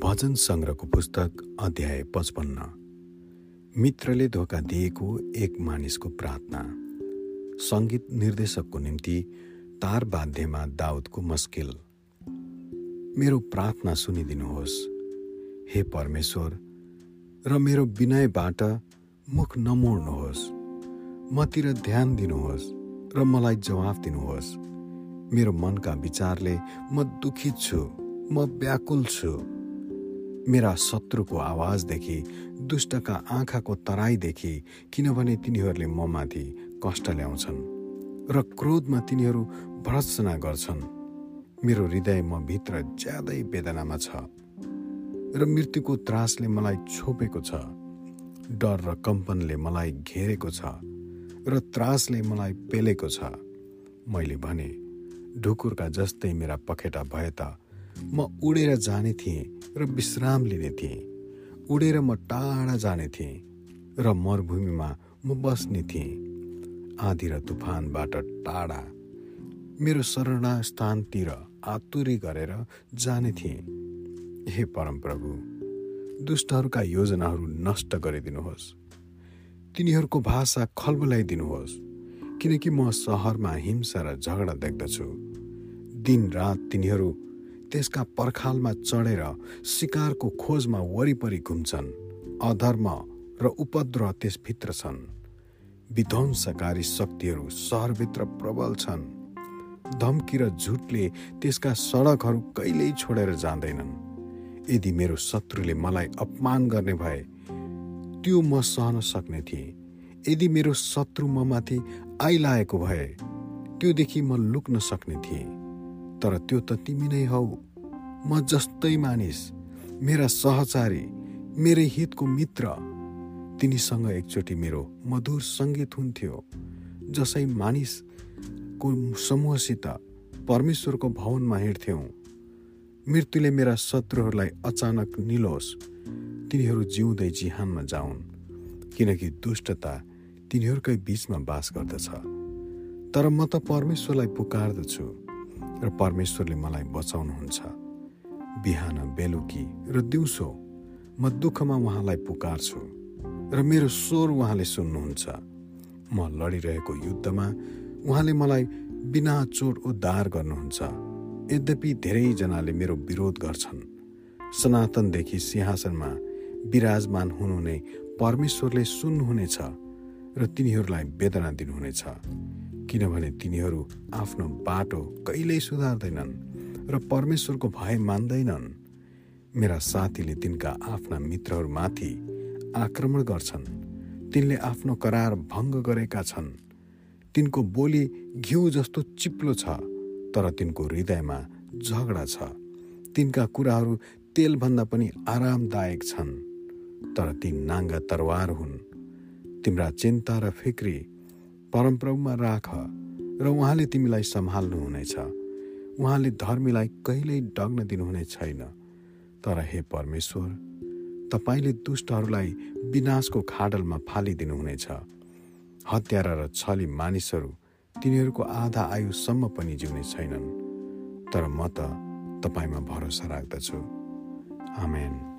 भजन सङ्ग्रहको पुस्तक अध्याय पचपन्न। मित्रले धोका दिएको एक मानिसको प्रार्थना। सङ्गीत निर्देशकको निम्ति तार बाध्यमा दाउदको मस्किल। मेरो प्रार्थना सुनिदिनुहोस्। हे परमेश्वर र मेरो विनयबाट मुख नमोड्नुहोस्। मतिर ध्यान दिनुहोस् र मलाई जवाफ दिनुहोस्। मेरो मनका विचारले म दुखित छु म व्याकुल छु। मेरा शत्रुको आवाजदेखि दुष्टका आँखाको तराईदेखि किनभने तिनीहरूले ममाथि कष्ट ल्याउँछन् र क्रोधमा तिनीहरू भर्सना गर्छन्। मेरो हृदय म भित्र ज्यादै वेदनामा छ र मृत्युको त्रासले मलाई छोपेको छ डर र कम्पनले मलाई घेरेको छ र त्रासले मलाई पेलेको छ। मैले भने ढुकुरका जस्तै मेरा पखेटा भए त म उडेर जाने थिएँ र विश्राम लिने थिएँ। उडेर म टाढा जाने थिएँ र मरुभूमिमा म बस्ने थिएँ। आधी र तुफानबाट टाढा। मेरो शरणा स्थानतिर आतुरी गरेर जाने थिएँ। हे परमप्रभु दुष्टहरूका योजनाहरू नष्ट गरिदिनुहोस्। तिनीहरूको भाषा खलबलाइदिनुहोस् किनकि म सहरमा हिंसा र झगडा देख्दछु। दिन रात तिनीहरू त्यसका पर्खालमा चढेर शिकारको खोजमा वरिपरि घुम्छन् अधर्म र उपद्रव त्यसभित्र छन्। विध्वंसकारी शक्तिहरू सहरभित्र प्रबल छन्। धम्की र झुटले त्यसका सडकहरू कहिल्यै छोडेर जाँदैनन्। यदि मेरो शत्रुले मलाई अपमान गर्ने भए त्यो म सहन सक्ने थिएँ। यदि मेरो शत्रु ममाथि आइलाएको भए त्योदेखि म लुक्न सक्ने थिएँ। तर त्यो त तिमी नै हौ। म जस्तै मानिस मेरा सहचारी मेरै हितको मित्र। तिनीसँग एकचोटि मेरो मधुर सङ्गीत हुन्थ्यो जसै मानिसको समूहसित परमेश्वरको भवनमा हिँड्थ्यौँ। मृत्युले मेरा शत्रुहरूलाई अचानक निलोस् तिनीहरू जिउँदै जिहानमा जाउन् किनकि दुष्टता तिनीहरूकै बिचमा बास गर्दछ। तर म त परमेश्वरलाई पुकार्दछु। र परमेश्वरले मलाई बचाउनुहुन्छ। बिहान बेलुकी र दिउँसो म दुःखमा उहाँलाई पुकार्छु र मेरो स्वर उहाँले सुन्नुहुन्छ। म लडिरहेको युद्धमा उहाँले मलाई बिना चोट उद्धार गर्नुहुन्छ। यद्यपि धेरैजनाले मेरो विरोध गर्छन्। सनातनदेखि सिंहासनमा विराजमान हुनु नै परमेश्वरले सुन्नुहुनेछ र तिनीहरूलाई वेदना दिनुहुनेछ। किनभने तिनीहरू आफ्नो बाटो कहिल्यै सुधार्दैनन् र परमेश्वरको भय मान्दैनन्। मेरा साथीले तिनका आफ्ना मित्रहरूमाथि आक्रमण गर्छन्। तिनले आफ्नो करार भङ्ग गरेका छन्। तिनको बोली घिउ जस्तो चिप्लो छ तर तिनको हृदयमा झगडा छ। तिनका कुराहरू तेलभन्दा पनि आरामदायक छन्। तर ती नाङ्गा तरवार हुन्। तिम्रा चिन्ता र फिक्री परमप्रभुमा राख र उहाँले तिमीलाई सम्हाल्नुहुनेछ। उहाँले धर्मीलाई कहिल्यै डग्न दिनुहुने छैन। तर हे परमेश्वर तपाईँले दुष्टहरूलाई विनाशको खाडलमा फालिदिनुहुनेछ। हत्यारा र छली मानिसहरू तिनीहरूको आधा आयुसम्म पनि जिउने छैनन्। तर म त तपाईँमा भरोसा राख्दछु। आमेन।